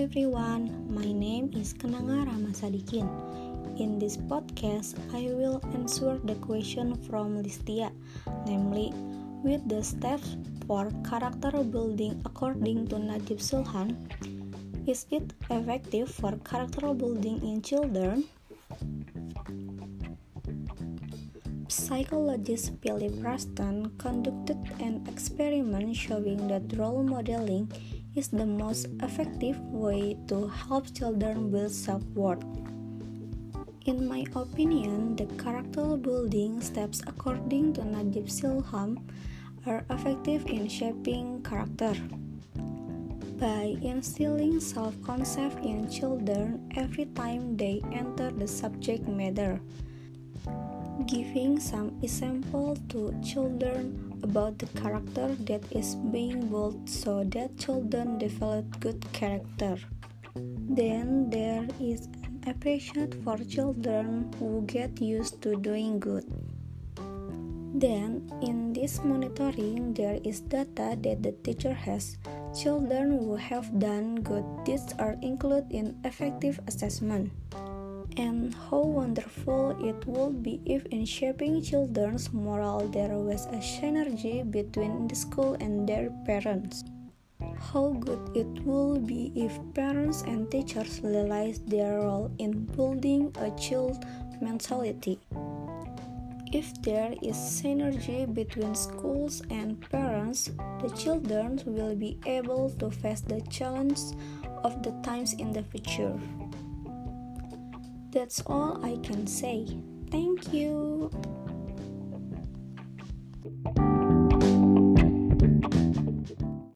everyone, my name is Kenanga Ramasadikin. In this podcast, I will answer the question from Listia, namely, with the steps for character building according to Najib Sulhan, is it effective for character building in children? Psychologist Philip Ruston conducted an experiment showing that role modeling is the most effective way to help children build self worth. In my opinion, the character building steps according to Najib Sulhan, are effective in shaping character. By instilling self concept in children every time they enter the subject matter, giving some example to children about the character that is being built so that children develop good character. Then there is an appreciation for children who get used to doing good. Then, in this monitoring, there is data that the teacher has. Children who have done good deeds are included in effective assessment and how wonderful it would be if in shaping children's moral there was a synergy between the school and their parents. How good it would be if parents and teachers realized their role in building a child mentality. If there is synergy between schools and parents, the children will be able to face the challenge of the times in the future. That's all I can say. Thank you.